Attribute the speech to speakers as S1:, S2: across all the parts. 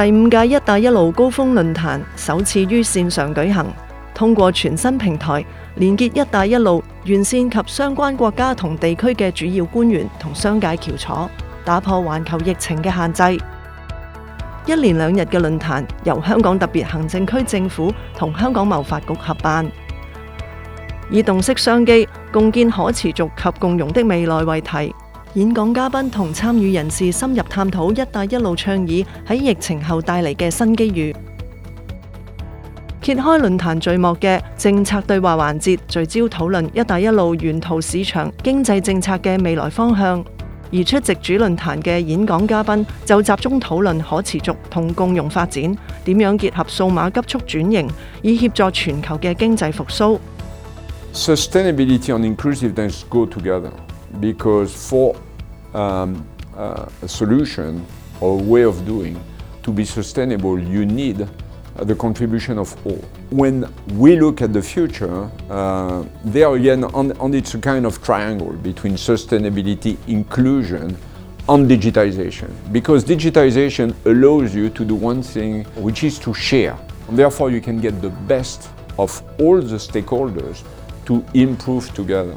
S1: 第五届“一带一路”高峰论坛首次于线上举行，通过全新平台连结“一带一路”沿线及相关国家同地区嘅主要官员同商界翘楚，打破环球疫情嘅限制。一连两日嘅论坛由香港特别行政区政府同香港贸发局合办，以洞悉商机、共建可持续及共融的未来为题。演讲嘉宾同参与人士深入探讨“一带一路”倡议喺疫情后带嚟嘅新机遇。揭开论坛序幕嘅政策对话环节，聚焦讨论“一带一路”沿途市场经济政策嘅未来方向。而出席主论坛嘅演讲嘉宾就集中讨论可持续同共融发展，点样结合数码急速转型，以协助全球嘅经济复苏。
S2: Sustainability and inclusiveness go together. because for um, uh, a solution or way of doing to be sustainable, you need uh, the contribution of all. When we look at the future, uh, there again, on, on, it's a kind of triangle between sustainability, inclusion, and digitization. Because digitization allows you to do one thing, which is to share. And therefore, you can get the best of all the stakeholders to improve together.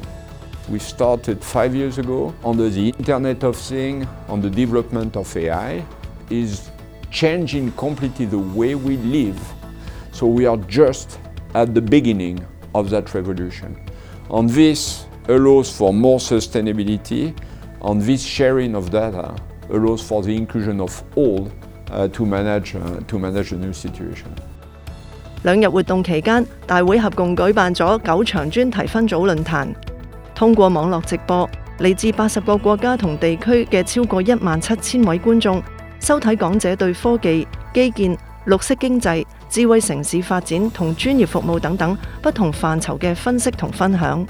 S2: We started five years ago under the Internet of Things, on the development of AI, is changing completely the way we live. So we are just at the beginning of that revolution. And this allows for more sustainability, and this sharing of data allows for the inclusion of all uh, to, manage, uh, to manage the new situation.
S1: 兩日活動期間，大會合共舉辦咗九場專題分組論壇。通过网络直播，嚟自八十个国家同地区嘅超过一万七千位观众，收睇讲者对科技、基建、绿色经济、智慧城市发展同专业服务等等不同范畴嘅分析同分享。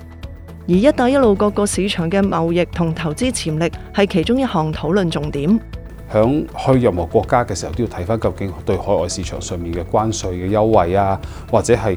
S1: 而一带一路各个市场嘅贸易同投资潜力系其中一项讨论重点。
S3: 响去任何国家嘅时候，都要睇翻究竟对海外市场上面嘅关税嘅优惠啊，或者系。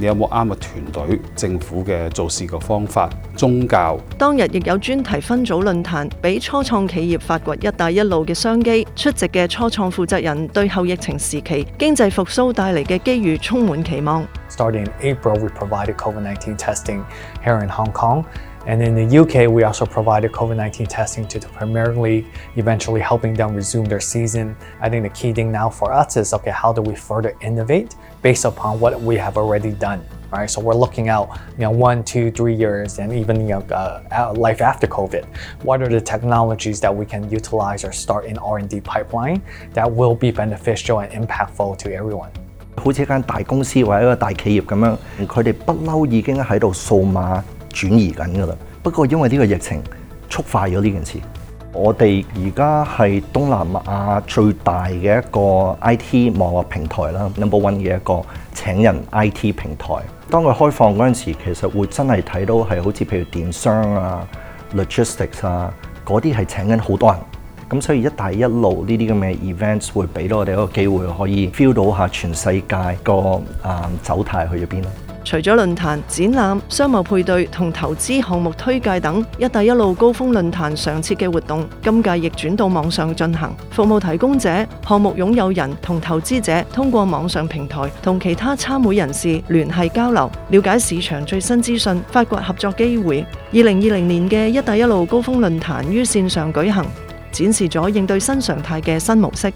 S3: 你有冇啱嘅團隊？政府嘅做事嘅方法、宗教。
S1: 當日亦有專題分組論壇，俾初創企業發掘「一帶一路」嘅商機。出席嘅初創負責人對後疫情時期經濟復甦帶嚟嘅機遇充滿期望。
S4: And in the UK, we also provided COVID-19 testing to the Premier League, eventually helping them resume their season. I think the key thing now for us is, okay, how do we further innovate based upon what we have already done? Right, so we're looking out, you know, one, two, three years, and even you know, uh, uh life after COVID. What are the technologies that we can utilize or start in R&D pipeline that will be beneficial and impactful to everyone?
S5: 好似一間大公司或者一個大企業咁樣，佢哋不嬲已經喺度數碼轉移緊㗎啦，不過因為呢個疫情，促快咗呢件事。我哋而家係東南亞最大嘅一個 IT 網絡平台啦，number one 嘅一個請人 IT 平台。當佢開放嗰陣時，其實會真係睇到係好似譬如電商啊、logistics 啊嗰啲係請緊好多人。咁所以一帶一路呢啲咁嘅 events 會俾到我哋一個機會，可以 feel 到下全世界個啊走態去咗邊咯。
S1: 除咗论坛、展览、商贸配对同投资项目推介等“一带一路”高峰论坛常设嘅活动，今届亦转到网上进行。服务提供者、项目拥有人同投资者通过网上平台同其他参会人士联系交流，了解市场最新资讯，发掘合作机会。二零二零年嘅“一带一路”高峰论坛于线上举行，展示咗应对新常态嘅新模式。